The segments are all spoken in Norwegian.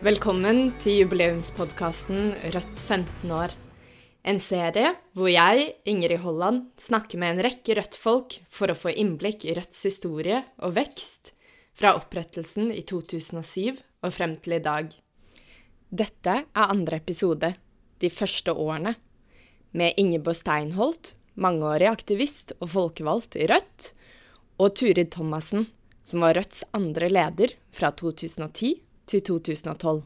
Velkommen til jubileumspodkasten Rødt 15 år. En serie hvor jeg, Ingrid Holland, snakker med en rekke Rødt-folk for å få innblikk i Rødts historie og vekst fra opprettelsen i 2007 og frem til i dag. Dette er andre episode, de første årene, med Ingeborg Steinholt, mangeårig aktivist og folkevalgt i Rødt, og Turid Thomassen, som var Rødts andre leder fra 2010 til 2012.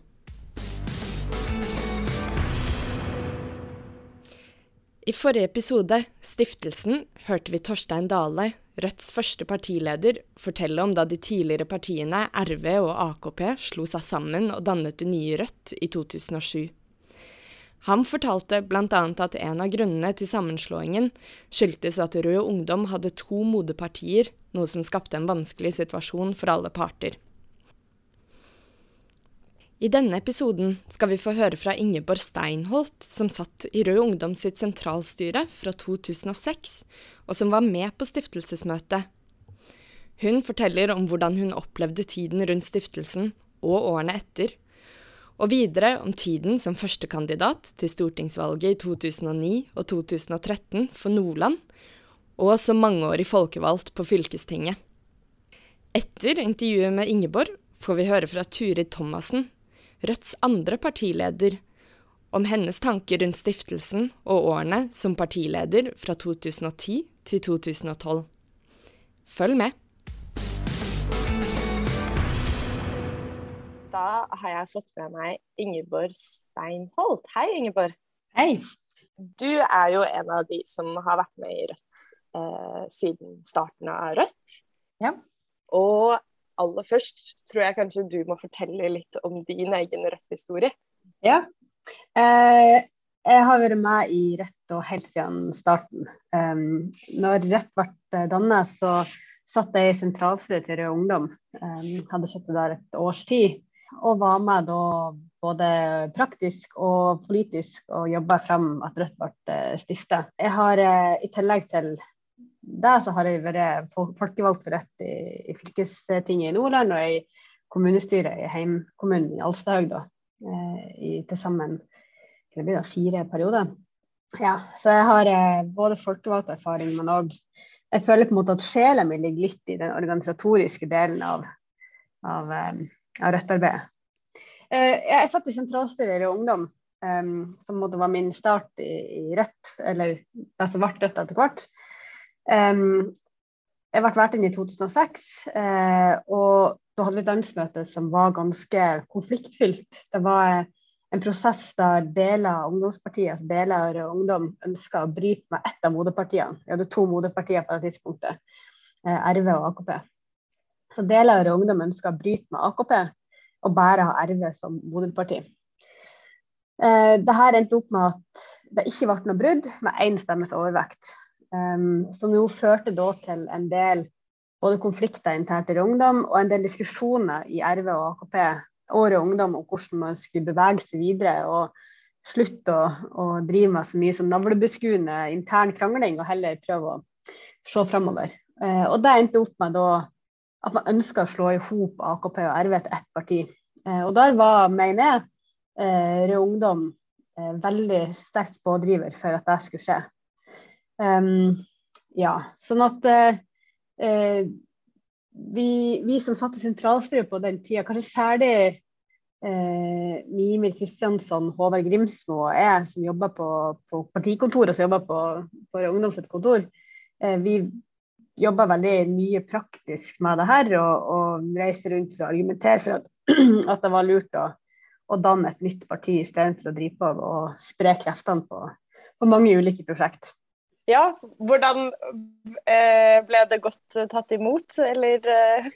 I forrige episode, Stiftelsen, hørte vi Torstein Dale, Rødts første partileder, fortelle om da de tidligere partiene RV og AKP slo seg sammen og dannet det nye Rødt i 2007. Han fortalte bl.a. at en av grunnene til sammenslåingen skyldtes at Rød Ungdom hadde to moderpartier, noe som skapte en vanskelig situasjon for alle parter. I denne episoden skal vi få høre fra Ingeborg Steinholt, som satt i Rød Ungdom sitt sentralstyre fra 2006, og som var med på stiftelsesmøtet. Hun forteller om hvordan hun opplevde tiden rundt stiftelsen og årene etter, og videre om tiden som førstekandidat til stortingsvalget i 2009 og 2013 for Nordland, og som mangeårig folkevalgt på fylkestinget. Etter intervjuet med Ingeborg får vi høre fra Turid Thomassen, Rødts andre partileder, om hennes tanker rundt stiftelsen og årene som partileder fra 2010 til 2012. Følg med. Da har jeg fått med meg Ingeborg Steinholt. Hei, Ingeborg. Hei. Du er jo en av de som har vært med i Rødt eh, siden starten av Rødt. Ja. Og aller først tror jeg kanskje du må fortelle litt om din egen Rødt-historie. Ja. Eh, jeg har vært med i Rødt og helt siden starten. Um, når Rødt ble dannet, så satt jeg i sentralstyret til Rød Ungdom. Um, hadde sittet der et års tid. Og var med da både praktisk og politisk og jobba frem at Rødt ble stifta. Jeg har eh, i tillegg til det så har jeg vært folkevalgt for Rødt i, i, fylkestinget i Nordland og i kommunestyret i heimkommunen i Alstahaug eh, i til sammen fire perioder. Ja, så jeg har eh, både folkevalgt erfaring, men òg jeg føler på en måte at sjela mi ligger litt i den organisatoriske delen av, av, um, av Rødt-arbeidet. Jeg satt i sentralstyret i Ungdom, um, som var min start i, i Rødt, eller det som ble Rødt etter hvert. Jeg ble valgt inn i 2006, eh, og da hadde vi et landsmøte som var ganske konfliktfylt. Det var en prosess der deler av ungdomspartiet, altså deler av ungdom, ønska å bryte med ett av moderpartiene. Vi hadde to moderpartier på det tidspunktet, eh, RV og AKP. Så deler av ungdom ønska å bryte med AKP og bare ha RV som moderparti. Eh, Dette endte opp med at det ikke ble noe brudd, med én stemmes overvekt. Um, som jo førte da til en del både konflikter internt i ungdom og en del diskusjoner i RV og AKP og ungdom om hvordan man skulle bevege seg videre. og slutte å, å drive med så mye som navlebeskuende intern krangling, og heller prøve å se framover. Uh, og det endte opp med da at man ønska å slå i hop AKP og RV til ett parti. Uh, og der var, mener jeg, uh, Rød Ungdom veldig sterkt pådriver for at det skulle skje. Um, ja, sånn at uh, vi, vi, som i sentralstyret på den tida, kanskje særlig uh, Mimir Kristiansson, Håvard Grimsmo og jeg som jobber på, på partikontoret, som jobber på, på ungdomsets kontor, uh, vi jobba veldig mye praktisk med det her og, og reiste rundt for å argumentere for at, at det var lurt å, å danne et nytt parti istedenfor å drive på og spre kreftene på, på mange ulike prosjekt. Ja, hvordan eh, ble det godt tatt imot, eller? Eh?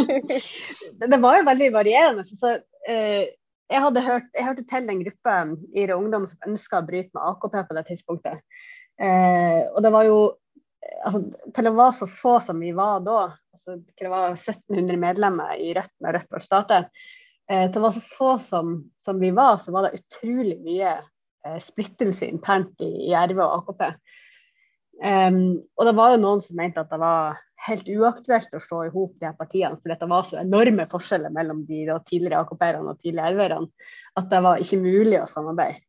det var jo veldig varierende. Så, eh, jeg, hadde hørt, jeg hørte til den gruppen i Ungdom som ønska å bryte med AKP på det tidspunktet. Eh, og det var jo altså, Til å være så få som vi var da, altså, det var 1700 medlemmer i Rødt når Rødt ble startet, eh, til å være så få som, som, vi var, så var det utrolig mye eh, splittelse internt i, i RV og AKP. Um, og det var jo noen som mente at det var helt uaktuelt å slå i hop de her partiene, for det var så enorme forskjeller mellom de tidligere AKP-erne og tidligere RV-erne at det var ikke mulig å samarbeide.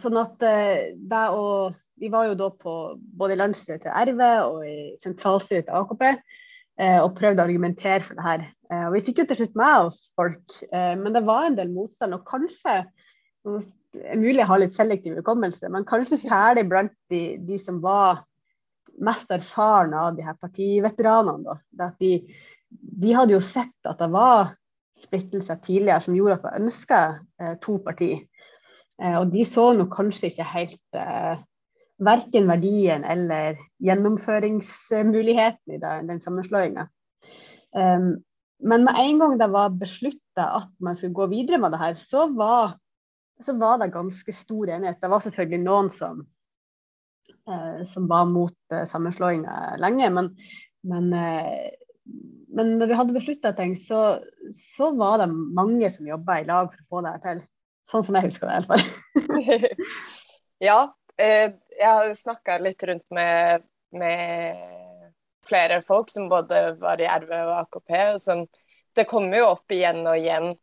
Sånn at uh, det å Vi var jo da på både i landsstyret til RV og i sentralstyret til AKP uh, og prøvde å argumentere for det her. Uh, og vi fikk jo til slutt med oss folk, eh, men det var en del motstand. Og kanskje er mulig jeg har litt selektiv hukommelse, men kanskje særlig blant de, de som var mest erfarne av de her partiveteranene. Da. De, de, hadde jo sett at det var splittelser tidligere som gjorde at man ønska eh, to partier. Eh, og de så nok kanskje ikke helt eh, verken verdien eller gjennomføringsmuligheten i den, den sammenslåinga. Um, men med en gang det var beslutta at man skulle gå videre med det her, så var, så var det ganske stor enighet. Det var selvfølgelig noen som, som var mot eh, sammenslåinga lenge, men, men, eh, men når vi hadde beslutta ting, så, så, var det mange som jobba i lag for å få det her til. Sånn som jeg husker det, i hvert fall. ja, eh, jeg har snakka litt rundt med, med, flere folk som både var i RV og AKP. og som, Det kommer jo opp igjen og igjen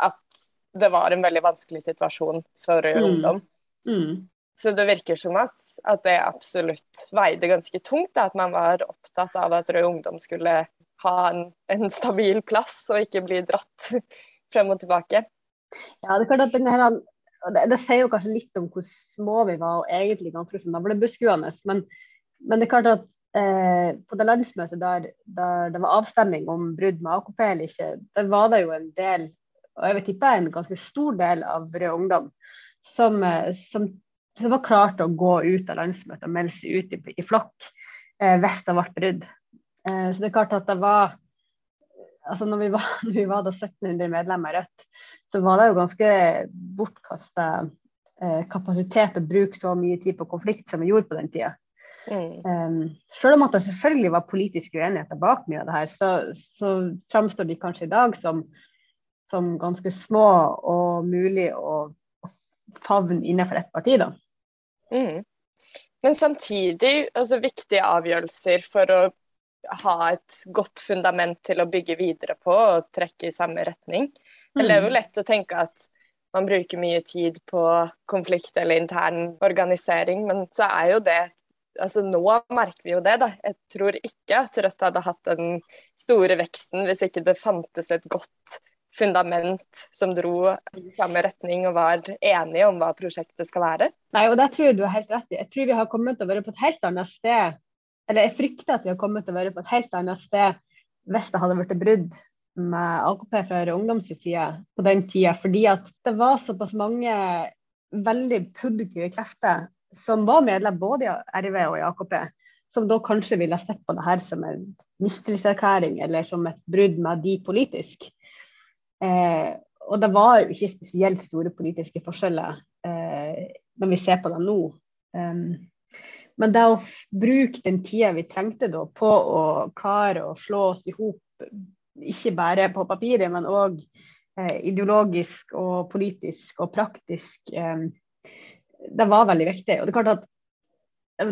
at det var en veldig vanskelig situasjon for mm. ungdom. Mm. Så det virker som at, at, det absolutt veide ganske tungt, da, at man var opptatt av at Rød Ungdom skulle ha en, en stabil plass og ikke bli dratt frem og tilbake. Ja, det at denne her, det, det, sier jo kanskje litt om hvor små vi var, og egentlig ganske sånn navlebeskuende. Men, men det er klart at eh, på det landsmøtet der, der, det var avstemning om brudd med AKP eller ikke, der var det jo en del, og jeg vil tippe en ganske stor del av Rød Ungdom, som, eh, som, det var klart å gå ut av landsmøtet og melde seg ut i, i flokk eh, hvis det ble brudd. Eh, så det er klart at det var altså når vi var, når vi var 1700 medlemmer i Rødt, så var det jo ganske bortkasta eh, kapasitet å bruke så mye tid på konflikt som vi gjorde på den tida. Mm. Um, selv om at det selvfølgelig var politiske uenigheter bak mye av det her, så, så framstår de kanskje i dag som, som ganske små og mulig å, å favne innenfor ett parti. da. Mm. Men samtidig altså, viktige avgjørelser for å ha et godt fundament til å bygge videre på og trekke i samme retning. Mm. det er jo mm. lett å tenke at man bruker mye tid på konflikt eller intern organisering, men så er jo det altså Nå merker vi jo det, da. Jeg tror ikke at Rødt hadde hatt den store veksten hvis ikke det fantes et godt fundament som dro i samme retning og var enige om hva prosjektet skal være. Nei, og det tror jeg du har helt rett i. Jeg tror vi har kommet til å være på et helt annet sted. Eller jeg frykter at vi har kommet til å være på et helt annet sted hvis det hadde blitt brudd med AKP fra ungdoms side på den tida, fordi at det var såpass mange veldig produktive krefter som var medlem både i RV og i AKP, som da kanskje ville sett på det her som en mistillitserklæring eller som et brudd med de politisk. Eh, og det var ikke spesielt store politiske forskjeller eh, når vi ser på det nå. Um, men det å bruke den tida vi trengte da på å klare å slå oss i hop ikke bare på papiret, men òg eh, ideologisk og politisk og praktisk. Eh, det var veldig viktig. Og det er klart at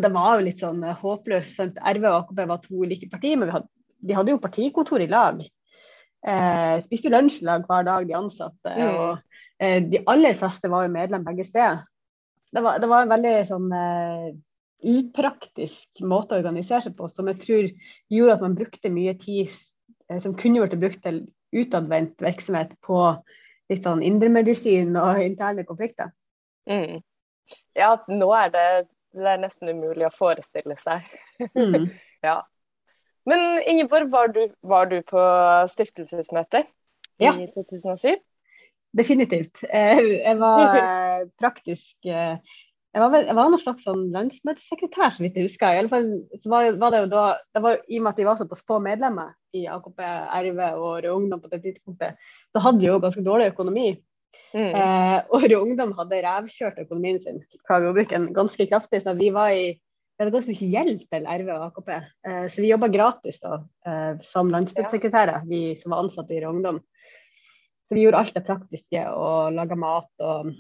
det var jo litt sånn eh, håpløst. RV og AKP var to ulike partier, men hadde, de hadde jo partikontor i lag. Eh, spiste lunsjlag hver dag, de ansatte. Mm. Og eh, de aller fleste var jo medlem begge steder. Det var, det var en veldig sånn eh, upraktisk måte å organisere seg på, som jeg tror gjorde at man brukte mye tid Eh, som kunne vært brukt til utadvendt virksomhet på litt sånn indremedisin og interne konflikter. Mm. Ja, nå er det, det er nesten umulig å forestille seg. Mm. ja. Men Ingeborg, var du, var du på stiftelsesmøte ja. i 2007? Definitivt. Eh, jeg var eh, praktisk jeg var, vel, jeg var noen slags sånn landsmøtesekretær, så vidt jeg husker. I alle fall så var, var det jo da, det var, I og med at vi var såpass få medlemmer i AKP, RV og Rød Ungdom på det tidspunktet, så hadde vi jo ganske dårlig økonomi. Mm. Eh, og Rød Ungdom hadde revkjørt økonomien sin klarer å bruke en ganske kraftig. så vi var i det hadde ganske mye gjeld til RV og AKP. Eh, så vi jobba gratis da, eh, som landsmøtesekretærer, vi som var ansatte i Rogndom. Så vi gjorde alt det praktiske og laga mat og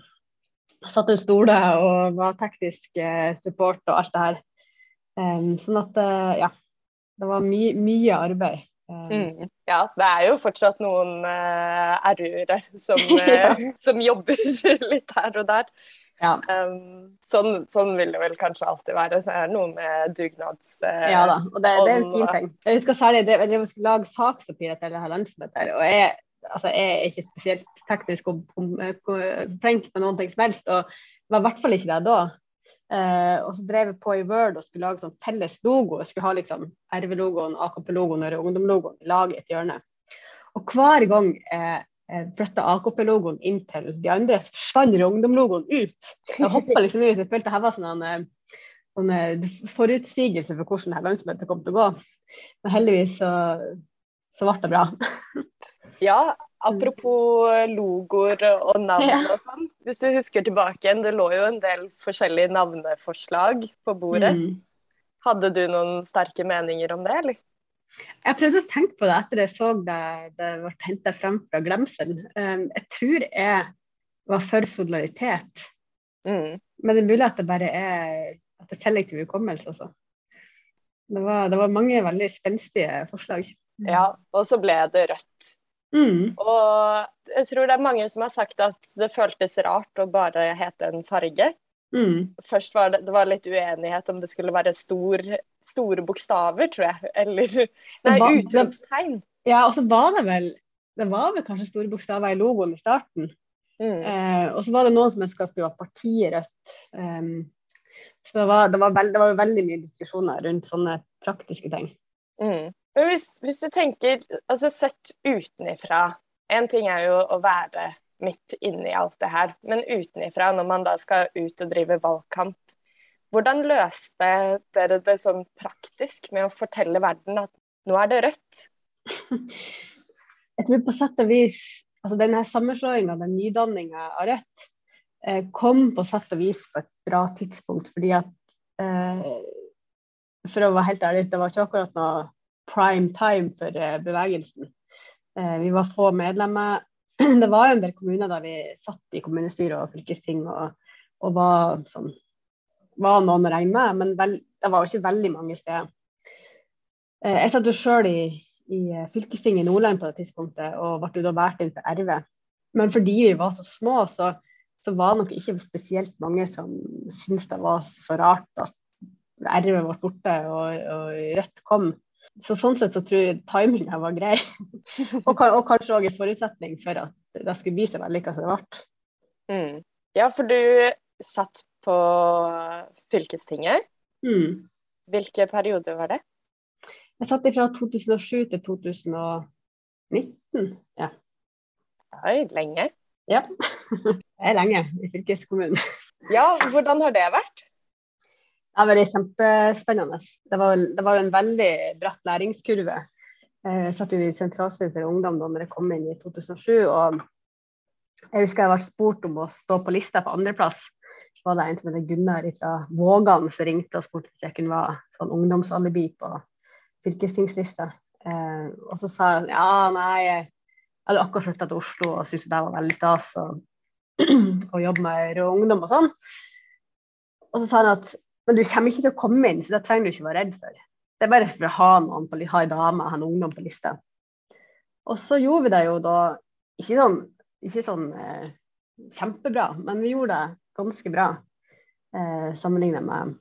satt ut stoler og var teknisk eh, support og alt det her. Um, sånn at, uh, ja. det var my, mye arbeid. Mm. Ja, det er jo fortsatt noen uh, RU-ere som, uh, som, jobber litt her og der. Ja. Um, sånn, sånn, vil det vel kanskje alltid være. Det er noe med dugnads... Uh, ja da, og det, det, er en fin ting. Jeg husker særlig jeg drev, jeg lage saksoppgjør til det her landsmøtet. og jeg, altså, jeg er ikke spesielt teknisk og flink med noen ting som helst. og var i hvert fall ikke det da. Uh, og så drev jeg på i Word og skulle lage sånn felles logo. Jeg skulle ha liksom RV-logoen, AKP-logoen og Ungdom-logoen i et hjørne. Og hver gang jeg flytta AKP-logoen inn til de andre, så forsvant Ungdom-logoen ut. Jeg hoppa liksom ut. Jeg følte her var sånn en sånn forutsigelse for hvordan dette landsmøtet kom til å gå. Men heldigvis så, så ble det bra. ja, Apropos logoer og navn og sånn. Hvis du husker tilbake igjen, det lå jo en del forskjellige navneforslag på bordet. Mm. Hadde du noen sterke meninger om det, eller? Jeg prøvde å tenke på det etter jeg så det, det ble henta frem fra glemselen. Um, jeg tror jeg var for solidaritet. Mm. Men det er mulig at det bare er at det er selektiv hukommelse, altså. Det var, det var mange veldig spenstige forslag. Ja, og så ble det rødt. Mm. Og jeg tror det er mange som har sagt at det føltes rart å bare hete en farge. Mm. Først var det, det var litt uenighet om det skulle være stor, store bokstaver, tror jeg. Eller Nei, utropstegn. Ja, og så var det vel det var vel kanskje store bokstaver i logoen i starten. Mm. Eh, og så var det noen som ønska at det være partiet Rødt. Um, så det var, det, var veld, det var, veldig mye diskusjoner rundt sånne praktiske ting. Mm. Men hvis, hvis, du tenker, altså sett utenifra En ting er jo å være midt inni alt det her, men utenifra, når man da skal ut og drive valgkamp, hvordan løste dere det sånn praktisk med å fortelle verden at nå er det rødt? Jeg tror på sett og vis altså denne sammenslåinga, den nydanninga av Rødt, eh, kom på sett og vis på et bra tidspunkt. fordi at eh, For å være helt ærlig, det var ikke akkurat noe prime time for eh, bevegelsen. Vi var få medlemmer. Det var en del kommuner der vi satt i kommunestyre og fylkesting og, og var, sånn, var noen å regne med, men vel, det var jo ikke veldig mange steder. Eh, jeg satt jo sjøl i, i fylkestinget i Nordland på det tidspunktet og ble da valgt inn for RV. Men fordi vi var så små, så, så var det nok ikke spesielt mange som syntes det var så rart at RV ble borte og, og Rødt kom. Så sånn sett så tror jeg timinga var grei. og, og, kanskje òg en forutsetning for at det skulle bli så vellykka som det ble. Mm. Ja, for du satt på fylkestinget. Mm. Hvilke perioder var det? Jeg satt fra 2007 til 2019. Ja. Oi, lenge. Ja. Det er lenge i fylkeskommunen. Ja, hvordan har det vært? Det er kjempespennende. Det var, det var en veldig bratt læringskurve. Eh, jeg satt jo i sentralstyret for ungdom da når jeg kom inn i 2007. og Jeg husker jeg ble spurt om å stå på lista på andreplass. Så var det en som heter Gunnar fra Vågan som ringte og spurte hvis jeg kunne være sånn ungdomsalibi på fylkestingslista. Eh, og så sa han ja, nei, jeg hadde akkurat flytta til Oslo og syntes det var veldig stas å, jobbe med Rød Ungdom og sånn. Og så sa han at men du kommer ikke til å komme inn, så det trenger du ikke være redd for. Det er bare for å ha noen på, ha en dame, ha en ungdom på lista. Og så gjorde vi det jo da ikke sånn, ikke sånn eh, kjempebra, men vi gjorde det ganske bra eh, sammenlignet med,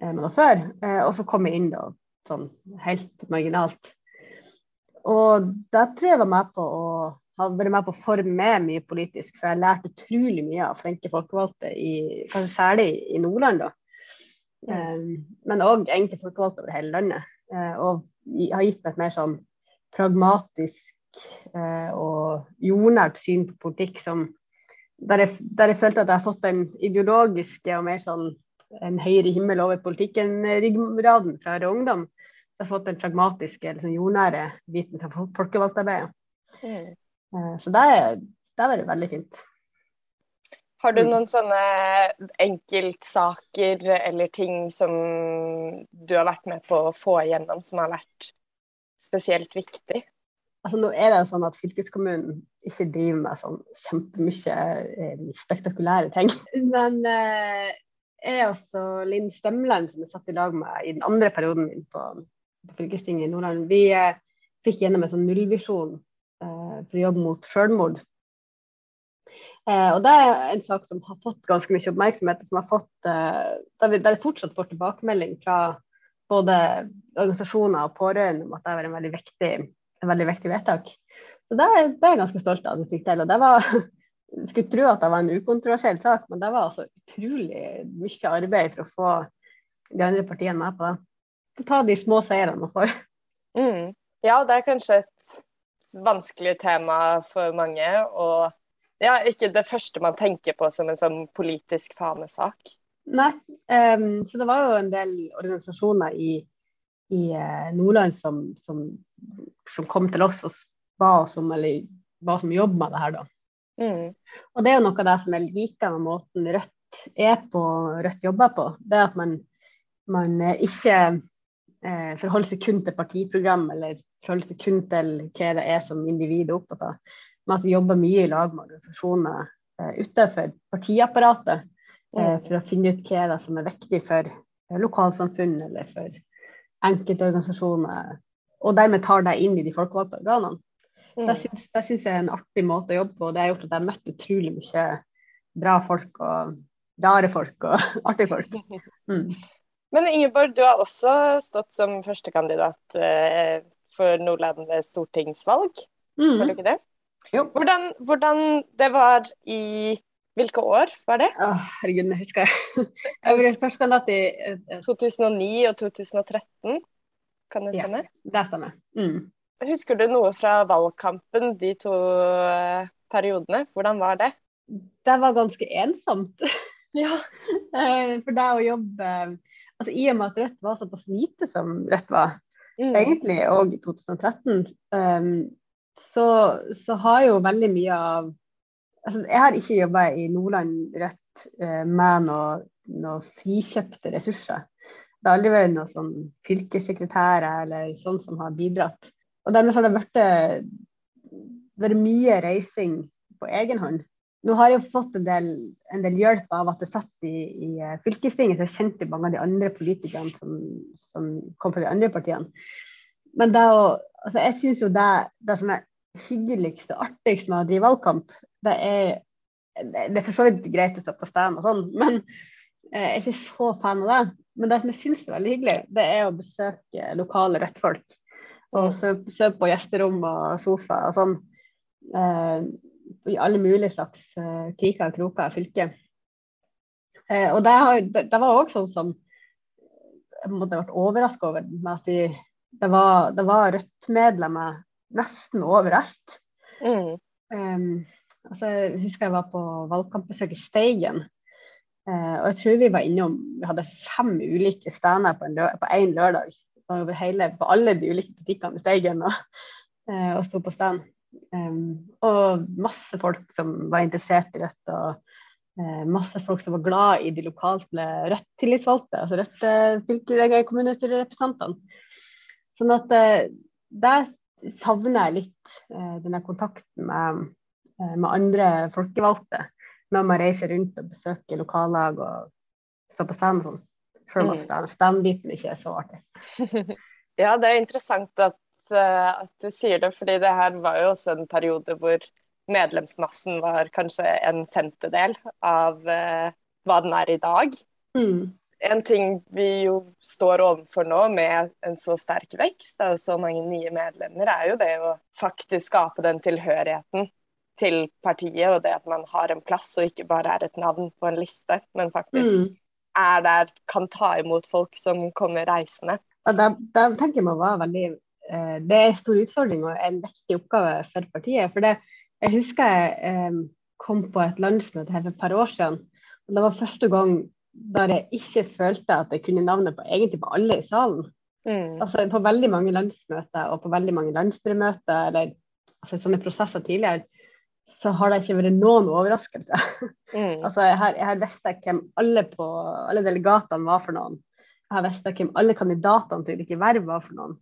eh, med det før. Eh, og så kom vi inn da sånn helt marginalt. Og det tror jeg var med på å har vært med på å forme mye politisk, for jeg har lært utrolig mye av flinke folkevalgte, i, kanskje særlig i Nordland. da. Men òg egentlig folkevalgte over hele landet. Eh, og har gitt meg et mer sånn pragmatisk eh, og jordnært syn på politikk som der jeg, der jeg, følte at jeg har fått den ideologiske og mer sånn en høyere himmel over politikken-ryggraden fra Høyre Ungdom. Så jeg har fått den pragmatiske, liksom jordnære biten fra folkevalgtarbeidet. Mm. Så det, det vært veldig fint. Har du mm. noen sånne enkeltsaker eller ting som du har vært med på å få igjennom, som har vært spesielt viktig? Altså, nå er det sånn at fylkeskommunen ikke driver med sånn kjempemye eh, spektakulære ting. Men eh, jeg og Linn Stemland, som jeg satt i lag med i den andre perioden min på, fylkestinget i Nordland. Vi eh, fikk gjennom en sånn nullvisjon eh, for å jobbe mot selvmord. Eh, og Det er en sak som har fått ganske mye oppmerksomhet, og som har fått, eh, der, vi, fortsatt får tilbakemelding fra både organisasjoner og pårørende om at det har en veldig en veldig viktig vedtak. Så det, det, er jeg ganske stolt av at vi fikk til. og det var skulle tro at det var en ukontroversiell sak, men det var altså utrolig mye arbeid for å få de andre partiene med på det. For ta de små seirene man får. Mm. Ja, det er kanskje et vanskelig tema for mange. Og ja, ikke det første man tenker på som en sånn politisk fanesak. Nei, um, så det var jo en del organisasjoner i, i uh, Nordland som, som, som, kom til oss og ba oss om, eller ba oss om jobb med det her, da. Mm. Og det er jo noe av det som jeg liker med måten Rødt er på, Rødt jobber på. Det er at man, man eh, ikke eh, forholder seg kun til partiprogram eller forholder seg kun til hva det er som individ er opptatt av, men at vi jobber mye i lag med organisasjoner eh, utenfor partiapparatet eh, for å finne ut hva det er som er viktig for eh, lokalsamfunn eller for enkeltorganisasjoner, og dermed tar det inn i de folkevalgte organene. Det syns, det syns jeg er en artig måte å jobbe på. Det har gjort at jeg har møtt utrolig mye bra folk og rare folk og artige folk. Mm. Men Ingeborg, du har også stått som førstekandidat for Nordland ved stortingsvalg. Mm. Var du ikke det? Jo. Hvordan, hvordan, det var i Hvilke år var det? Å, herregud, jeg husker jeg. Jeg ble førstekandidat i 2009 og 2013, kan det stemme? Ja, det stemmer. Mm. Husker du noe fra valgkampen de to eh, periodene? Hvordan var det? Det var ganske ensomt. Ja. Eh, for det å jobbe altså I og med at Rødt var såpass lite som Rødt var, mm. egentlig og i 2013, um, så, så, har jo veldig mye av altså Jeg har ikke jobba i Nordland Rødt eh, med noen noe frikjøpte ressurser. Det har aldri vært noen sånn fylkessekretærer eller sånn som har bidratt. Og dermed har det vært, vært mye reising på egen hånd. Nå har jeg fått en del, en del hjelp av at jeg satt i, i eh, fylkestinget, så jeg kjente mange av de andre politikerne som, som kom fra de andre partiene. Men å, altså jeg syns jo det, det, som er hyggeligst og artigst med å drive valgkamp, det er det er for så vidt greit å stå på stand og sånn, men eh, jeg er ikke så fan av det. Men det som jeg syns er veldig hyggelig, det er å besøke lokale Rødt-folk. Og se på gjesterom og sofa og sånn. Eh, I alle mulige slags eh, kriker og kroker av fylket. Eh, og det, har, det, det var òg sånn som jeg måtte ha vært overraska over med at de, det var, det var Rødt-medlemmer nesten overalt. Mm. Um, altså, jeg husker jeg var på valgkampbesøk i Steigen. Uh, og jeg tror vi var innom Vi hadde fem ulike steder på én lørdag over hele, på alle de ulike butikkene i Steigen og, uh, og sto på stand. Um, og masse folk som var interessert i Rødt, og uh, masse folk som var glad i de lokale Rødt-tillitsvalgte, altså Rødt kommunestyrerepresentantene. Sånn at uh, der savner jeg litt uh, denne kontakten med, med, andre folkevalgte når man reiser rundt og besøker lokallag og står på scenen sånn. Selv om mm. stemmebiten ikke er så artig. ja, det er interessant at, eh, at, du sier det, fordi det her var jo også en periode hvor medlemsmassen var kanskje en femtedel av uh, hva den er i dag. Mm. En ting vi jo står overfor nå med en så sterk vekst og så mange nye medlemmer, er jo det å faktisk skape den tilhørigheten til partiet, og det at man har en plass og ikke bare er et navn på en liste, men faktisk mm er der, kan ta imot folk som kommer reisende. Det, det tenker jeg var veldig eh, Det er en stor utfordring og en viktig oppgave for partiet. for det, Jeg husker jeg eh, kom på et landsmøte her for et par år siden. og Det var første gang der jeg ikke følte at jeg kunne navnet på egentlig på alle i salen. Mm. Altså På veldig mange landsmøter og på veldig mange landsstyremøter eller altså, sånne prosesser tidligere, så har det ikke vært noen overraskelse. Mm. altså, jeg har, jeg hvem alle, på, alle delegatene var for noen. Jeg har visst hvem alle kandidatene til ulike verv var for noen.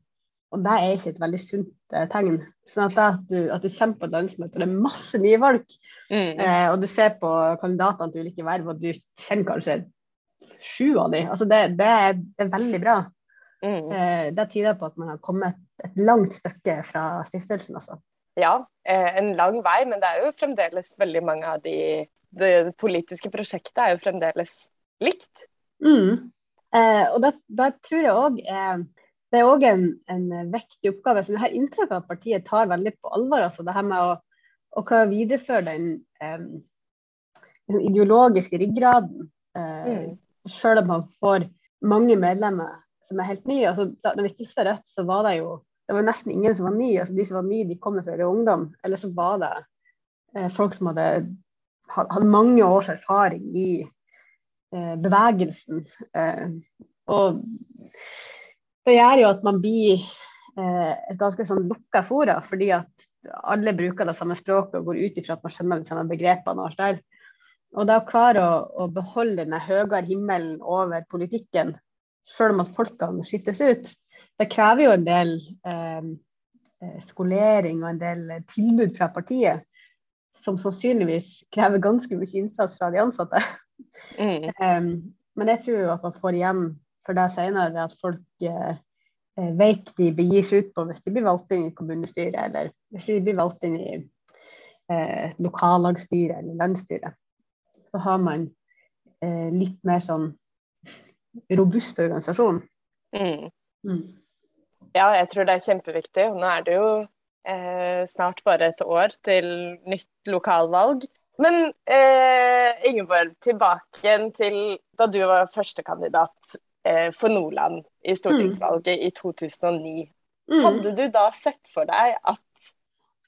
Og det er ikke et veldig sunt eh, tegn. Sånn at, at, du, at du kommer på et landsmøte, og det er masse nye folk, mm. eh, og du ser på kandidatene til ulike verv, og du kjenner kanskje sju av dem. Altså det, det, er, det, er, veldig bra. Mm. Eh, det tyder på at man har kommet et langt stykke fra stiftelsen, altså. Ja, eh, en lang vei, men det er jo fremdeles veldig mange av de Det, politiske prosjektet er jo fremdeles likt. Mm. Eh, og da tror jeg òg det er òg en, en, viktig oppgave som jeg har inntrykk av at partiet tar veldig på alvor. altså Det her med å, å klare å videreføre den, um, den ideologiske ryggraden. Uh, mm. Selv om man får mange medlemmer som er helt nye. altså da når vi stifta Rødt, så var det jo det var nesten ingen som var nye. altså De som var nye, de kommer fra ungdom. Eller så var det eh, folk som hadde, hadde, mange års erfaring i eh, bevegelsen. og det gjør jo at man blir eh, et ganske sånn lukka fora, fordi at alle bruker det samme språket og går ut ifra at man skjønner de samme begrepene. Og alt der. Og da å klare å, å beholde den høyere himmelen over politikken, selv om at folkene skiftes ut, det krever jo en del eh, eh skolering og en del tilbud fra partiet, som sannsynligvis krever ganske mye innsats fra de ansatte. Mm. um, men jeg tror jo at man får igjen for det senere at folk eh, eh, vet de begir seg ut på hvis de blir valgt inn i kommunestyret, eller hvis de blir valgt inn i eh, lokallagsstyret eller landsstyre. Så har man eh, litt mer sånn robust organisasjon. Mm. Mm. Ja, jeg tror det er kjempeviktig. Nå er det jo eh, snart bare et år til nytt lokalvalg. Men eh, Ingeborg, tilbake til da du var førstekandidat eh, for Nordland i stortingsvalget mm. i 2009. Mm. Hadde du da sett for deg at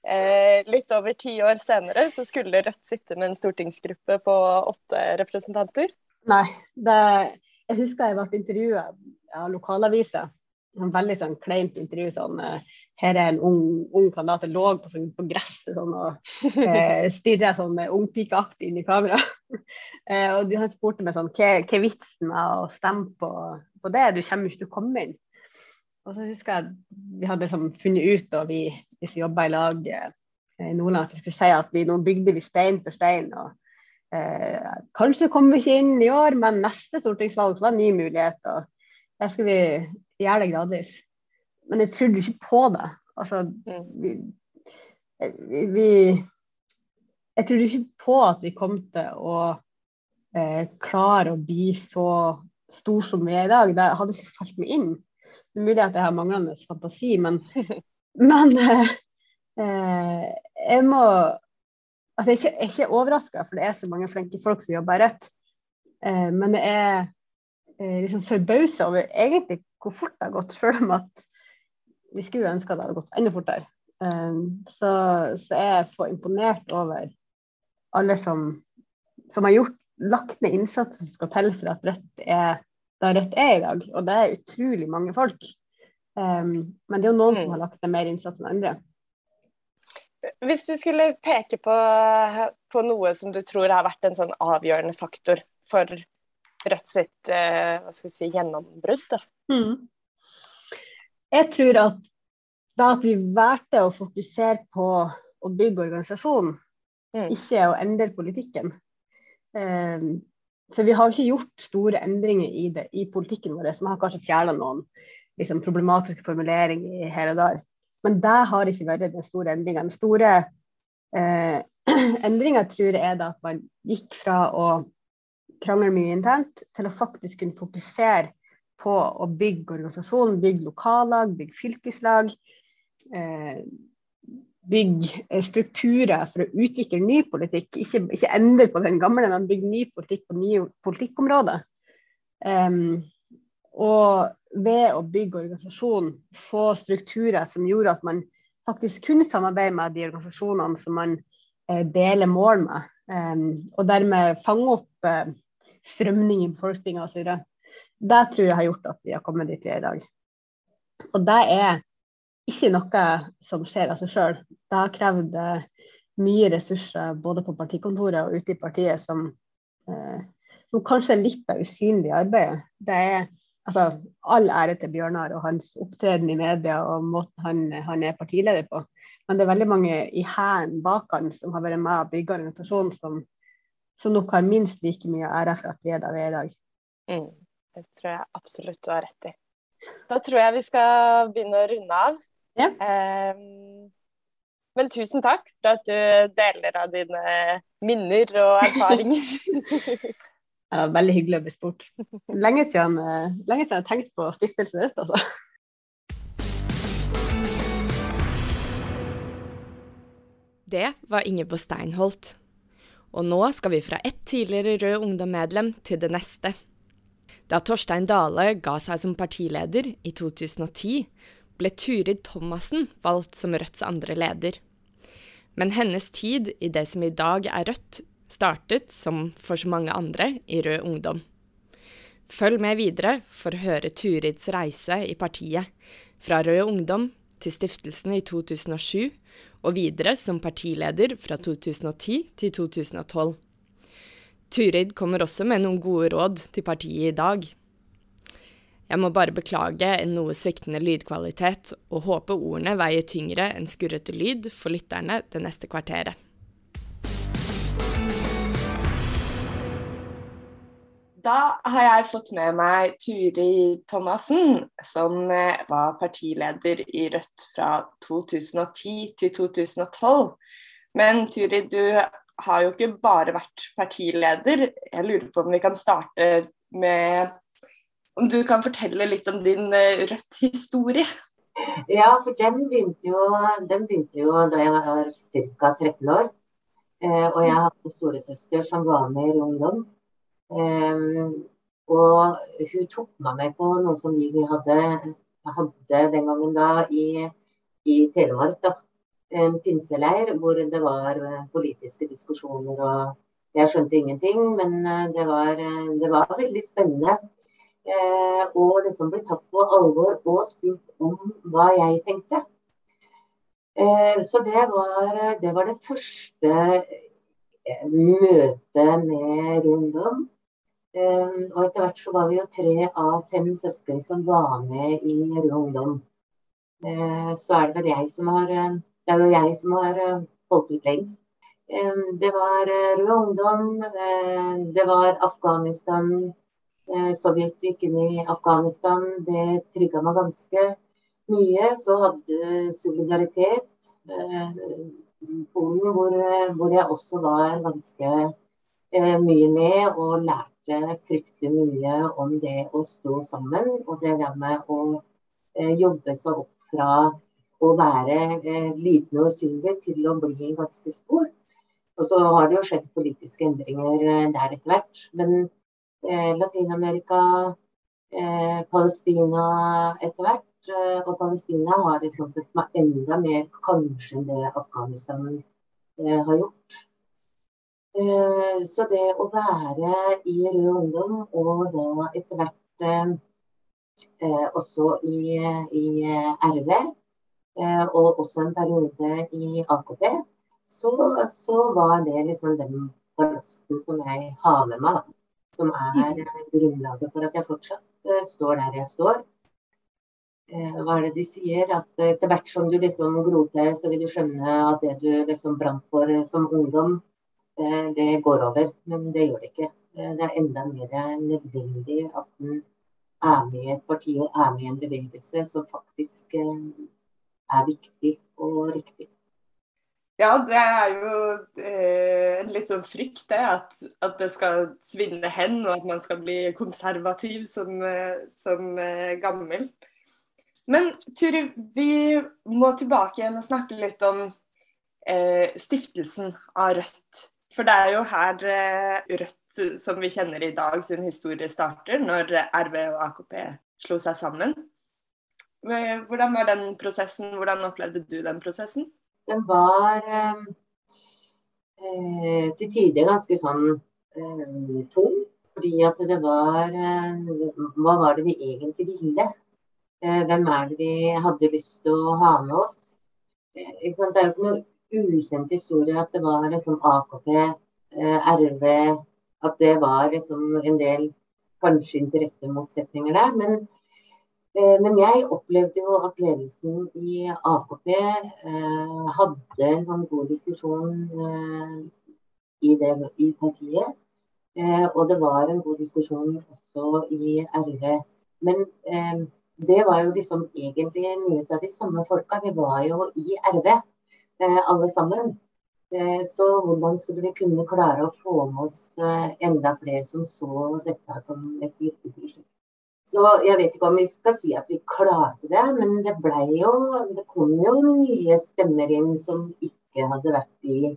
eh, litt over ti år senere så skulle Rødt sitte med en stortingsgruppe på åtte representanter? Nei. Det, jeg husker jeg ble intervjua av lokalaviser en veldig sånn kleint intervju. sånn, uh, Her er en ung, ung kandidat som lå på, sånn, på gresset sånn, og eh, stirra sånn uh, ungpikeaktig inn i kamera. eh, og Han spurte meg sånn Hva er vitsen med å stemme på, på, det? Du kommer ikke til å komme inn. Og så husker jeg vi hadde liksom, funnet ut, og vi, vi som jobba i lag i Nordland, at vi skulle si at vi nå bygde vi stein for stein. og Kanskje kommer vi ikke inn i år, men neste stortingsvalg så var det en ny mulighet. og der skal vi gjøre det gradvis. Men jeg trodde ikke på det. Altså, mm. vi, vi, Jeg trodde ikke på at vi kom til å eh, klare å bli så stor som vi er i dag. Det hadde ikke falt meg inn. Det er mulig at jeg har manglende fantasi, men, men eh, eh, jeg må altså Jeg er ikke, ikke overraska, for det er så mange flinke folk som jobber rødt. Eh, men jeg er eh, liksom forbausa over egentlig hvor fort det har gått, selv om at vi skulle ønske det hadde gått enda fortere. Um, så, så er jeg så imponert over alle som, som har gjort, lagt ned innsatsen som skal til for at Rødt er der Rødt er i dag. Og det er utrolig mange folk. Um, men det er jo noen mm. som har lagt ned mer innsats enn andre. Hvis du skulle peke på, på, noe som du tror har vært en sånn avgjørende faktor for Rødt sitt eh, hva skal vi si, gjennombrudd? Mm. Jeg tror at da at vi valgte å fokusere på å bygge organisasjonen, mm. ikke å endre politikken. Um, for vi har ikke gjort store endringer i, det, i politikken vår. Vi har kanskje fjerna noen liksom, problematiske formuleringer her og der. Men det har ikke vært den store endringa. Den store eh, endringa tror jeg er at man gikk fra å krangle mye internt, til å faktisk kunne fokusere på å bygge organisasjonen, bygge lokallag, bygge fylkeslag. Eh, bygge eh, strukturer for å utvikle ny politikk. Ikke, ikke endre på den gamle, men bygge ny politikk på nye politikkområder. Um, og ved å bygge organisasjonen, få strukturer som gjorde at man faktisk kunne samarbeide med de organisasjonene som man eh, deler mål med, um, og dermed fange opp eh, strømning i befolkninga osv. Det tror jeg har gjort at vi har kommet dit vi er i dag. Og det er ikke noe som skjer av seg sjøl. Det har krevd mye ressurser både på partikontoret og ute i partiet som, eh, som kanskje er litt av usynlig arbeid. Det er altså, all ære til Bjørnar og hans opptreden i media og måten han, han er partileder på. Men det er veldig mange i hæren bak han som har vært med og bygge organisasjonen, som, som nok har minst like mye ære for at vi er der vi er i dag. Mm. Det tror jeg absolutt du har rett i. Da tror jeg vi skal begynne å runde av. Ja. Um, men tusen takk for at du deler av dine minner og erfaringer. det var veldig hyggelig å bli spurt. Lenge siden, eh, lenge siden jeg har tenkt på Stiftelsen Røst, altså. Det var Ingeborg Steinholt. Og nå skal vi fra ett tidligere Rød Ungdom-medlem til det neste. Da Torstein Dale ga seg som partileder i 2010, ble Turid Thomassen valgt som Rødts andre leder. Men hennes tid i det som i dag er Rødt, startet, som for så mange andre, i Rød Ungdom. Følg med videre for å høre Turids reise i partiet, fra Rød Ungdom til stiftelsen i 2007, og videre som partileder fra 2010 til 2012. Turid kommer også med noen gode råd til partiet i dag. Jeg må bare beklage en noe sviktende lydkvalitet, og håpe ordene veier tyngre enn skurrete lyd for lytterne det neste kvarteret. Da har jeg fått med meg Turi Thomassen, som eh, var partileder i Rødt fra 2010 til 2012. Men Turi, du har jo ikke bare vært partileder. Jeg lurer på om vi kan starte med Om du kan fortelle litt om din eh, Rødt-historie? Ja, for den begynte, jo, den begynte jo da jeg var ca. 13 år. Eh, og jeg hadde en storesøster som var med i Ungdom. Eh, og hun tok meg med på noe som vi hadde, hadde den gangen da i, i Telemark. da, En pinseleir hvor det var eh, politiske diskusjoner og Jeg skjønte ingenting, men eh, det var, det var veldig spennende. Eh, og liksom bli tatt på alvor og spurt om hva jeg tenkte. Eh, så det var, det var det første møtet med Rundom. Og etter hvert så var vi jo tre av fem søsken som var med i Rød Ungdom. Så er det vel jeg som har eh, Det er jo jeg som har eh, holdt ut lengst. Det var eh, Rød Ungdom, det var Afghanistan. Sovjet gikk inn i Afghanistan. Det trigga meg ganske mye. Så hadde du solidaritet. Polen, hvor, hvor jeg også var ganske mye med og lærte fryktelig mye om det å stå sammen. Og det der med å eh, jobbe seg opp fra å være eh, liten og usynlig til å bli ganske stor. Og så har det jo skjedd politiske endringer eh, der etter hvert. Men eh, Latin-Amerika, eh, Palestina etter hvert. Eh, og Palestina har liksom fått meg enda mer kanskje enn det Afghanistan har gjort. Eh, så det å være i Rød Ungdom, og da etter hvert eh, eh, også i, i RV, og også en periode i AKP, så, så var det liksom den ballasten som jeg har med meg, da. Som er grunnlaget for at jeg fortsatt står der jeg står. Hva er det de sier? At etter hvert som du liksom gror til, så vil du skjønne at det du liksom brant for som ungdom, det, går over. Men det gjør det ikke. Det er enda mer nødvendig at en er med i et parti og er med i en bevegelse som faktisk eh, er viktig og riktig. Ja, det er jo eh, en litt sånn frykt, det. At, at, det skal svinne hen, og at man skal bli konservativ som, eh, som eh, gammel. Men Turi, vi må tilbake igjen og snakke litt om eh, stiftelsen av Rødt. For det er jo her eh, Rødt, som vi kjenner i dag, sin historie starter, når RV og AKP slo seg sammen. Hvordan var den prosessen? Hvordan opplevde du den prosessen? Den var eh, eh til tider ganske sånn eh, tung. Fordi at det var eh, Hva var det vi egentlig ville? Eh, hvem er det vi hadde lyst til å ha med oss? Det er jo ikke noe ukjent historie at det var liksom AKP, eh, RV At det var liksom en del kanskje interessemotsetninger der. Men, eh, men jeg opplevde jo at ledelsen i AKP eh, hadde en sånn god diskusjon eh, i, det, i partiet. Eh, og det var en god diskusjon også i RV. Men eh, det var jo liksom egentlig mye av de samme folka. Vi var jo i RV eh, alle sammen. Eh, så hvordan skulle vi kunne klare å få med oss eh, enda flere som så dette som et viktig prosjekt. Så jeg vet ikke om vi skal si at vi klarte det, men det ble jo Det kom jo nye stemmer inn som ikke hadde vært i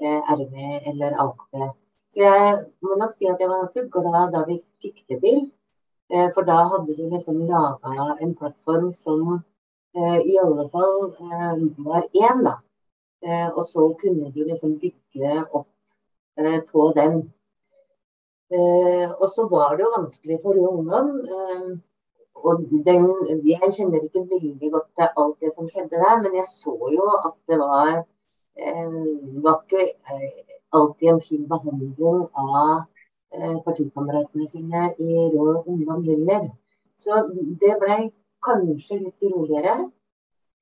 RV eller AKP. Så jeg må nok si at jeg var ganske glad da vi fikk det til. For da hadde de liksom laga en plattform som i alle fall var én, da. Eh, og så kunne du liksom bygge opp eh, på den. Eh, og så var det jo vanskelig for ungdom. og den, jeg kjenner ikke veldig godt til alt det som skjedde der, men jeg så jo at det var, var ikke alltid en fin behandling av partikameratene sine i Rå Ungdom heller. Så det blei kanskje litt roligere.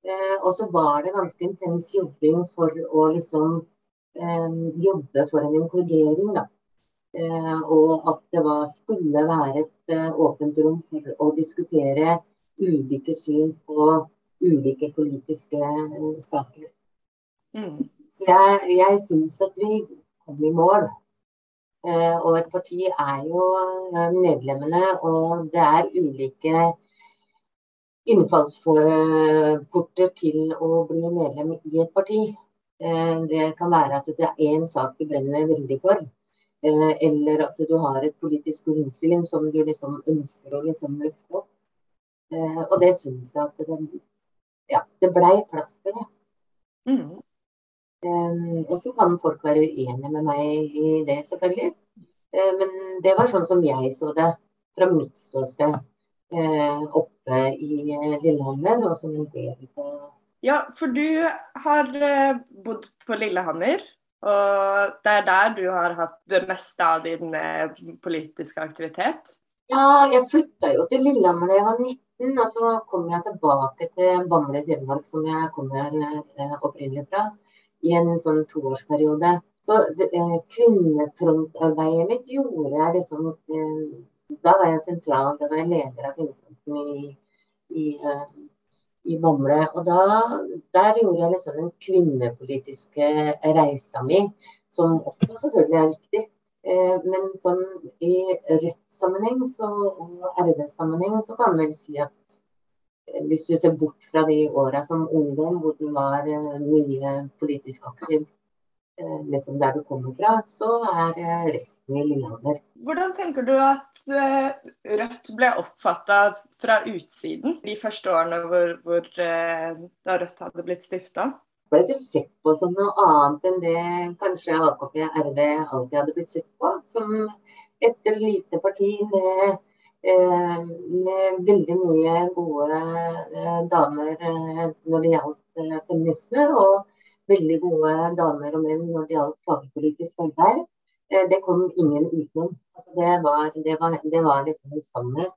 Eh, og så var det ganske intens jobbing for å liksom eh, jobbe for en inkludering, da. Eh, og at det var, skulle være et uh, åpent rom for å diskutere ulike syn på ulike politiske uh, saker. Mm. Så jeg, jeg syns at vi kom i mål. Og et parti er jo medlemmene, og det er ulike innfallsporter til å bli medlem i et parti. Eh, det kan være at det er én sak du brenner veldig for. Eh, eller at du har et politisk grunnsyn som du liksom ønsker å liksom løfte opp. Eh, og det syns jeg at det, ja, det blei plass til det. Mm. Og så kan folk være uenige med meg i det, selvfølgelig. Men det var sånn som jeg så det fra mitt ståsted. Eh, oppe i eh, Lillehammer, og som en del av Ja, for du har eh, bodd på Lillehammer. Og det er der du har hatt det meste av din politiske aktivitet? Ja, jeg flytta jo til Lillehammer da jeg var 19, og så kom jeg tilbake til Bamble i Telemark, som jeg kommer opprinnelig fra, i en sånn toårsperiode. Så det, kvinnefrontarbeidet mitt gjorde jeg liksom da var jeg sentral, da var jeg leder av kvinnefronten i, i, i Bamble. Og da, der gjorde jeg liksom den kvinnepolitiske reisa mi, som også selvfølgelig er viktig. Uh, men sånn i Rødt-sammenheng og RV-sammenheng så kan man vel si at uh, hvis du ser bort fra de åra som ungdom hvor den var mye politisk aktiv, Eh, liksom der du kommer fra, så er eh, resten i Lillehammer. Hvordan tenker du at eh, Rødt ble oppfatta fra utsiden de første årene hvor, hvor da Rødt hadde blitt stifta? ble ikke sett på som noe annet enn det kanskje AKP RV alltid hadde blitt sett på. Som et lite parti med, med veldig mye gode damer når det gjaldt feminisme. og veldig gode damer og menn når det gjaldt fagpolitisk arbeid. Eh, det kom ingen utenom. Altså det, var, det, var, det var liksom en sannhet.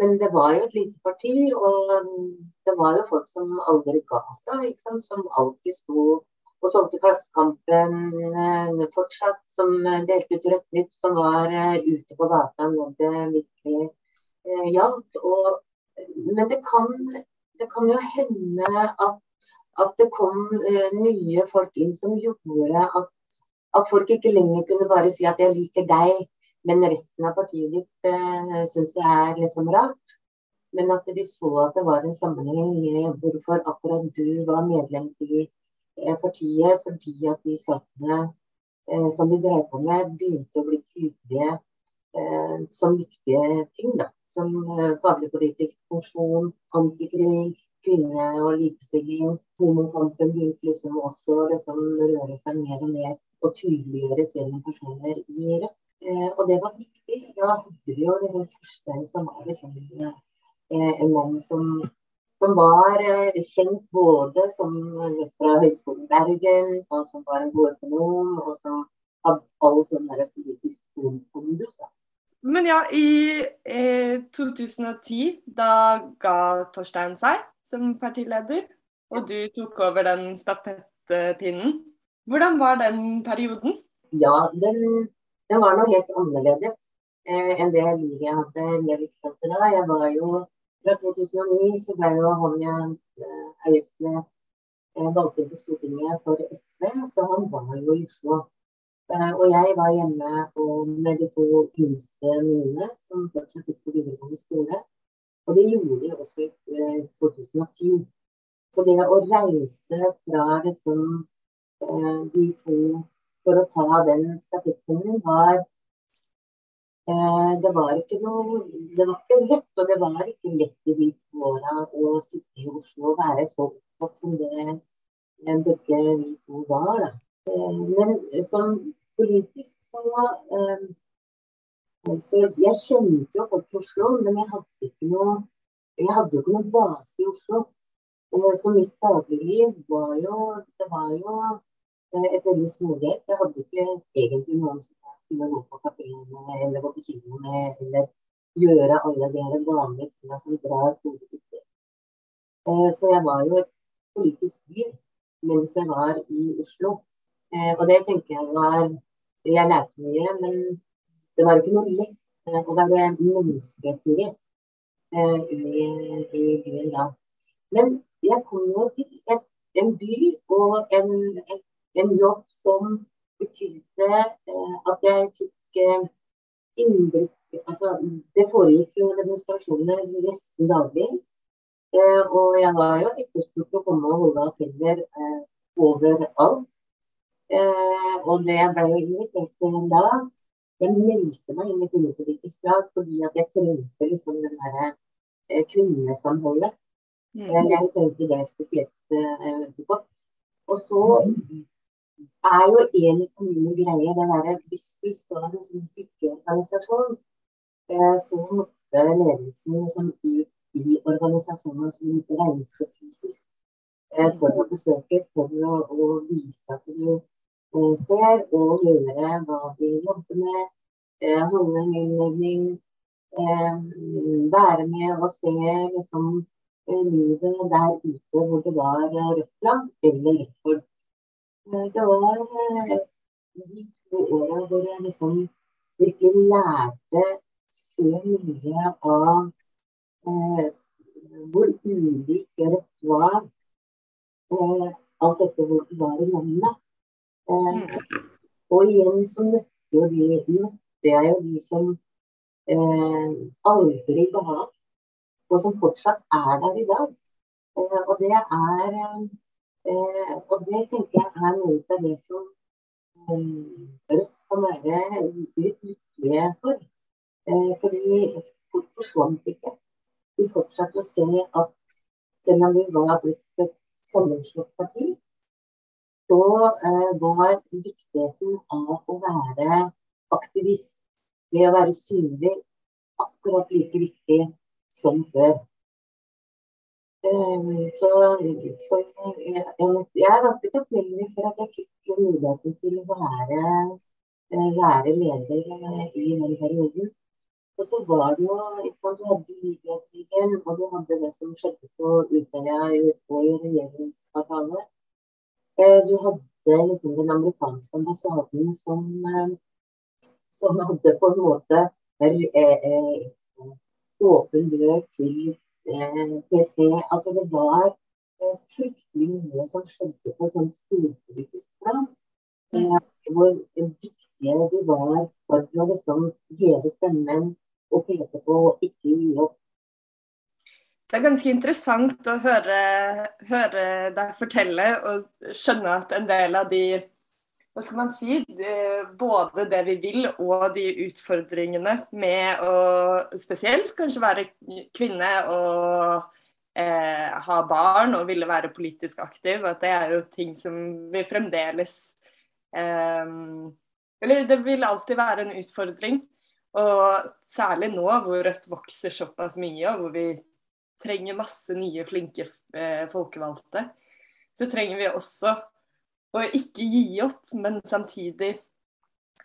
Men det var jo et lite parti, og det var jo folk som aldri ga seg. Som alltid sto og solgte Klassekampen eh, fortsatt, som delte ut Rødt Nytt, som var eh, ute på gata når det virkelig gjaldt. Og, men det kan, det kan jo hende at at det kom eh, nye folk inn som gjorde at, at, folk ikke lenger kunne bare si at jeg liker deg, men resten av partiet ditt eh, syns det er liksom rart. Men at de så at det var en sammenheng i hvorfor akkurat du var medlem i eh, partiet, fordi at de sakene eh, som vi drev på med, begynte å bli tydelige eh, som viktige ting. da som eh, faglig politisk funksjon, antikrig, kvinne- og likestilling. Homokampen begynte liksom også å liksom røre seg mer og mer og tydeliggjøre sine personer i Rødt. Eh, og det var viktig. Da hadde vi jo liksom Torstein som var liksom eh, en mann som, som var eh, kjent både som fra Høgskolen Bergen, og som var en god økonom, og som hadde all sånn politisk pondus. Men ja, i eh, 2010, da ga Torstein seg som partileder, og du tok over den stafettpinnen. Hvordan var den perioden? Ja, den, den var noe helt annerledes eh, enn det livet jeg hadde levd fram til da. Jeg var jo fra 2009 så ble jo han jeg er gift med, valgt inn på Stortinget for SV, så han var jo i Oslo. Og jeg var hjemme med de to yngste mine, som fortsatt gikk på videregående skole. Og det gjorde de også i 2010. Så det å reise fra liksom, de to for å ta den stafettpinnen, var eh, Det var ikke noe Det var ikke lett, og det var ikke lett i de to åra å sitte i Oslo og være så opptatt som det eh, begge vi to var. Da. Eh, men som politisk så eh, altså, jeg kjente jo folk i Oslo, men jeg hadde noe jeg hadde jo ikke noen base i Oslo. Eh, så mitt dagligliv var jo Det var jo eh, et veldig smågrep. Jeg hadde ikke egentlig noen som kunne gå på kafeene eller gå på kino med, eller gjøre alle de vanlige tingene som drar hodet. Eh, så jeg var jo et politisk dyr mens jeg var i Oslo. Og det tenker jeg var Jeg lærte mye, men det var ikke noe lett å være menneskelig i, i byen da. Men jeg kom jo til et, en by og en, et, en jobb som betydde eh, at jeg fikk eh, innblikk Altså, det foregikk jo demonstrasjoner nesten daglig. Eh, og jeg var jo etterspurt å komme og holde appeller eh, overalt. Eh, og det ble jo invitert til en dag. Jeg meldte meg inn i kvinnepolitisk lag fordi at jeg trengte liksom det derre eh, kvinnesamholdet. Mm. Jeg trengte det spesielt godt. Og så er jo en av mine greier det derre Hvis du skal ha en sånn byggeorganisasjon, så måtte ledelsen liksom ut i organisasjonen som måtte reise fysisk for å besøke, for å, å vise at du ser og gjøre hva de jobber med. holde en innledning. være med og se liksom livet der ute hvor det var eh, rødt lag eller rødt folk. Eh, det var eh, de to åra hvor jeg liksom virkelig lærte så mye av eh, hvor ulik Rødt var. Eh, alt dette hvor det var i landet. Eh, og igjen så møtte, jo de, møtte jeg jo de som aldri ga opp og som fortsatt er der i dag. Eh, og det er eh, Og det tenker jeg er noe av det som eh, Rødt kan være litt lykkelige for. Fordi folk forsvant ikke. Vi fortsatte å se at selv om vi var blitt et sammenslått parti, så var viktigheten av å være aktivist, det å være synlig, akkurat like viktig som før. Um, så, så jeg, jeg, er ganske takknemlig for at jeg fikk muligheten til å være, eh, være leder eh, i den perioden. Og så var det jo ikke sant, Du hadde Libya-krigen, og du hadde det som skjedde på Utøya og i regjeringskvartalet. Eh, du hadde liksom den amerikanske ambassaden som, som hadde på en måte åpen dør til PC. Altså det var eh, fryktelig mye som skjedde på sånn storpolitisk plan. Eh, hvor viktige vi var for å liksom heve stemmen og peke på og ikke gi opp. Det er ganske interessant å høre, høre deg fortelle og skjønne at en del av de hva skal man si, både det vi vil og de utfordringene med å spesielt kanskje være kvinne og eh, ha barn og ville være politisk aktiv. At det er jo ting som vi fremdeles eh, Eller det vil alltid være en utfordring. Og særlig nå hvor Rødt vokser såpass mye, og hvor vi trenger masse nye, flinke eh, folkevalgte, så trenger vi også å ikke gi opp, men samtidig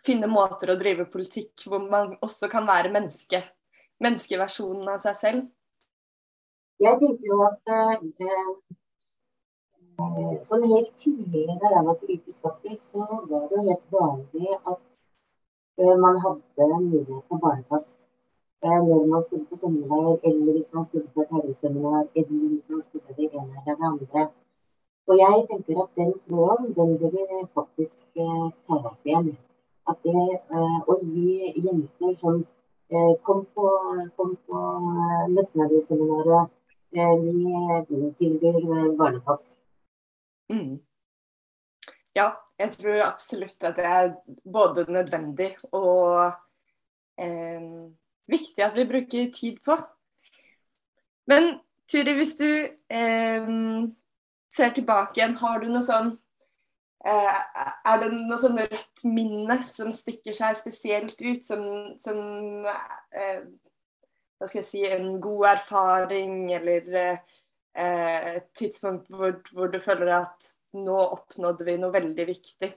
finne måter å drive politikk hvor man også kan være menneske. Menneskeversjonen av seg selv. Jeg tenker jo at eh, sånn helt tidligere da jeg var politisk aktiv, så var det jo helt vanlig at eh, man hadde mulighet for barnepass. Når man skulle på sommerleir, eller hvis man skulle på et helgeseminar, eller hvis man skulle det ene eller det andre. Og jeg tenker at den tråden, den bør vi faktisk eh, ta opp igjen. At det eh, å gi jenter som eh, kom på, kom på eh, Messenavieseminaret, eh, vi tilbyr barnepass. Mm. Ja, jeg tror absolutt at det er både nødvendig og eh, viktig at vi bruker tid på. Men Turi, hvis du eh, ser tilbake igjen, har du noe sånn eh, Er det noe sånn rødt minne som stikker seg spesielt ut, som, som eh, Hva skal jeg si En god erfaring, eller eh, et tidspunkt hvor, hvor du føler at nå oppnådde vi noe veldig viktig?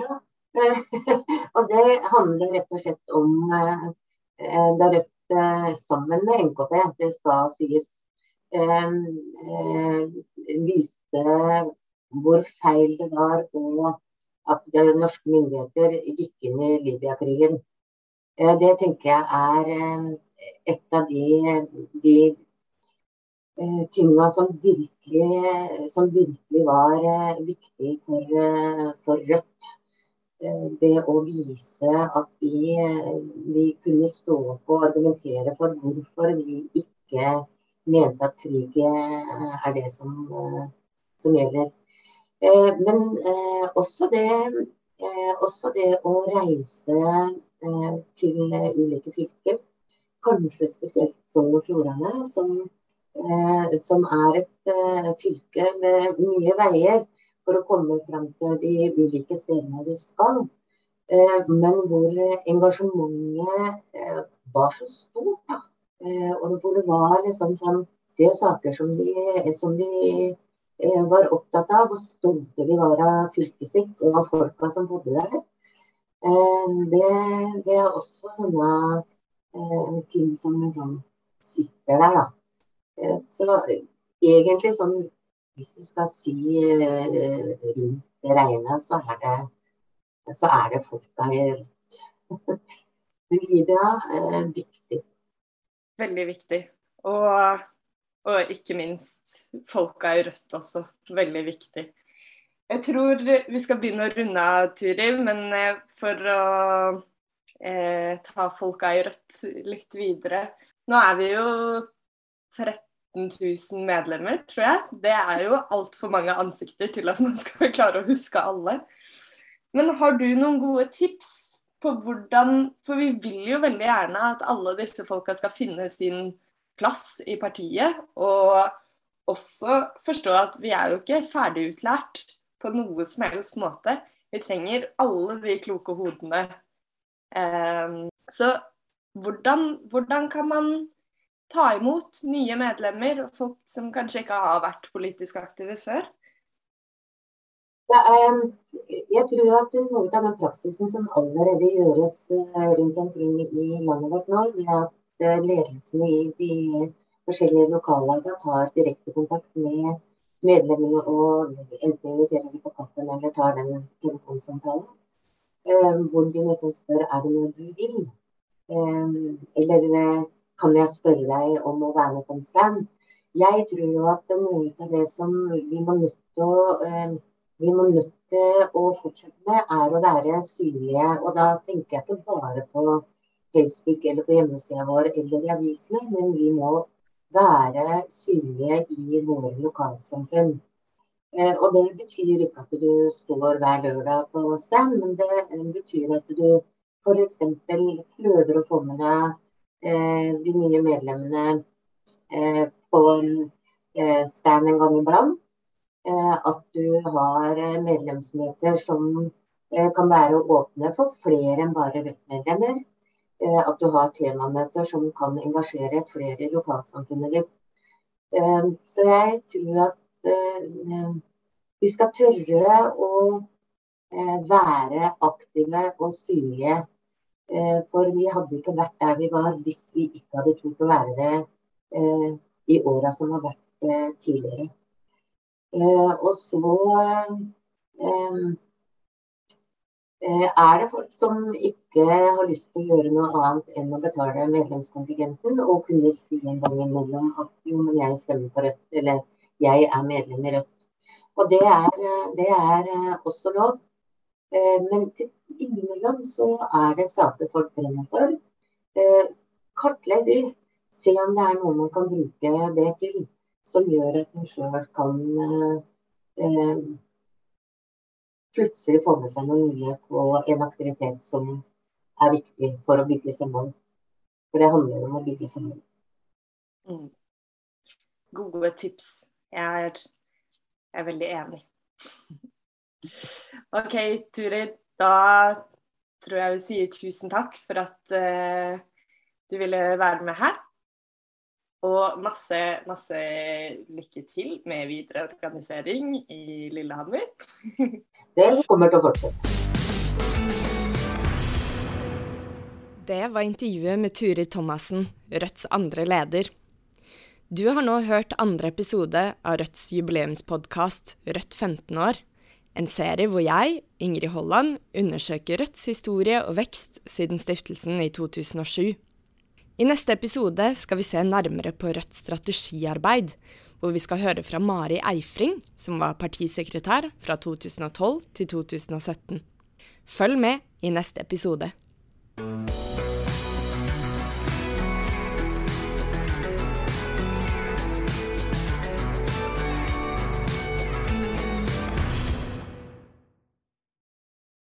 Ja, og det handler rett og slett om eh, da Rødt eh, sammen med NKP, det skal sies, eh, viste hvor feil det var og at norske myndigheter gikk inn i Libya-krigen. Det tenker jeg er et av de, de tinga som virkelig, som virkelig var viktig for, for Rødt. Eh, det å vise at vi, vi, kunne stå på og argumentere for hvorfor vi ikke mente at krig er det som, som gjelder. Eh, men eh, også det, også det å reise til ulike fylker, kanskje spesielt Sogn og Fjordane, som, som er et fylke med mye veier for å komme frem til de ulike stedene du skal. Eh, men hvor engasjementet eh, var så stort. Da. Eh, og hvor det var liksom sånn Det saker som de, som de var opptatt av, hvor stolte de var av fylket sitt og av folka som bodde der. Det, det er også sånne ting som liksom sitter der, da. Så egentlig sånn hvis du skal si uh, rundt det reine, så er det, så er det folka i rødt. Lydia, er uh, viktig. Veldig viktig. Og, og, ikke minst folka i rødt også. Veldig viktig. Jeg tror vi skal begynne å runde av, Turi, men eh, for å eh, ta folka i rødt litt videre Nå er vi jo 13 000 medlemmer, tror jeg. Det er jo altfor mange ansikter til at man skal klare å huske alle. Men har du noen gode tips på hvordan For vi vil jo veldig gjerne at alle disse folka skal finne sin plass i partiet. Og også forstå at vi er jo ikke ferdigutlært på noe som helst måte. Vi trenger alle de kloke hodene. Um, så hvordan, hvordan kan man ta imot nye medlemmer og folk som kanskje ikke har vært politisk aktive før? Ja, jeg tror at noe av den praksisen som allerede gjøres eh, rundt omkring i landet vårt nå, det er at ledelsene ledelsen i de forskjellige lokallagene tar direkte kontakt med medlemmene og enten inviterer dem på kaffen eller tar den telefonsamtalen. Eh, hvor de liksom spør er det noe du vil. Eller kan jeg spørre deg om å være med på en stand? Jeg tror jo at noe av det som vi må nødt til å, eh, vi må nødt til å fortsette med, er å være synlige. Og da tenker jeg ikke bare på Facebook eller på hjemmesida vår eller i avisene, men vi må være synlige i våre lokalsamfunn. Eh, og det betyr ikke at du står hver lørdag på stand, men det betyr at du f.eks. prøver å få med deg Eh, de nye medlemmene eh, på en stand en gang iblant. At du har medlemsmøter som kan være åpne for flere enn bare Rødt-medlemmer. At du har temamøter som kan engasjere flere i lokalsamfunnet ditt. Så jeg tror at vi skal tørre å være aktive og synlige Eh, for vi hadde ikke vært der vi var hvis vi ikke hadde tort å være det eh, i åra som har vært eh, tidligere. Og så Eh, er det folk som ikke har lyst til å gjøre noe annet enn å betale medlemskontingenten, og kunne si en gang imellom at jo, men jeg stemmer på Rødt, eller jeg er medlem i Rødt. Og det er, det er eh, også lov. Eh, men innimellom så er det saker folk brenner for. Kartlegg de. Se om det er noe man kan bruke det til, som gjør at man sjøl kan plutselig få med seg noe nye på en aktivitet som er viktig for å bygge samhold. For det handler om å bygge samhold. Mm. Gode tips. Jeg er, jeg er veldig enig. OK, Turid. Da tror jeg vi sier tusen takk for at uh, du ville være med her. Og masse, masse lykke til med videre organisering i Lillehammer. Det kommer til å fortsette. Det var intervjuet med Turid Thomassen, Rødts andre leder. Du har nå hørt andre episode av Rødts jubileumspodkast Rødt 15 år. En serie hvor jeg, Ingrid Holland, undersøker Rødts historie og vekst siden stiftelsen i 2007. I neste episode skal vi se nærmere på Rødts strategiarbeid, hvor vi skal høre fra Mari Eifring, som var partisekretær fra 2012 til 2017. Følg med i neste episode.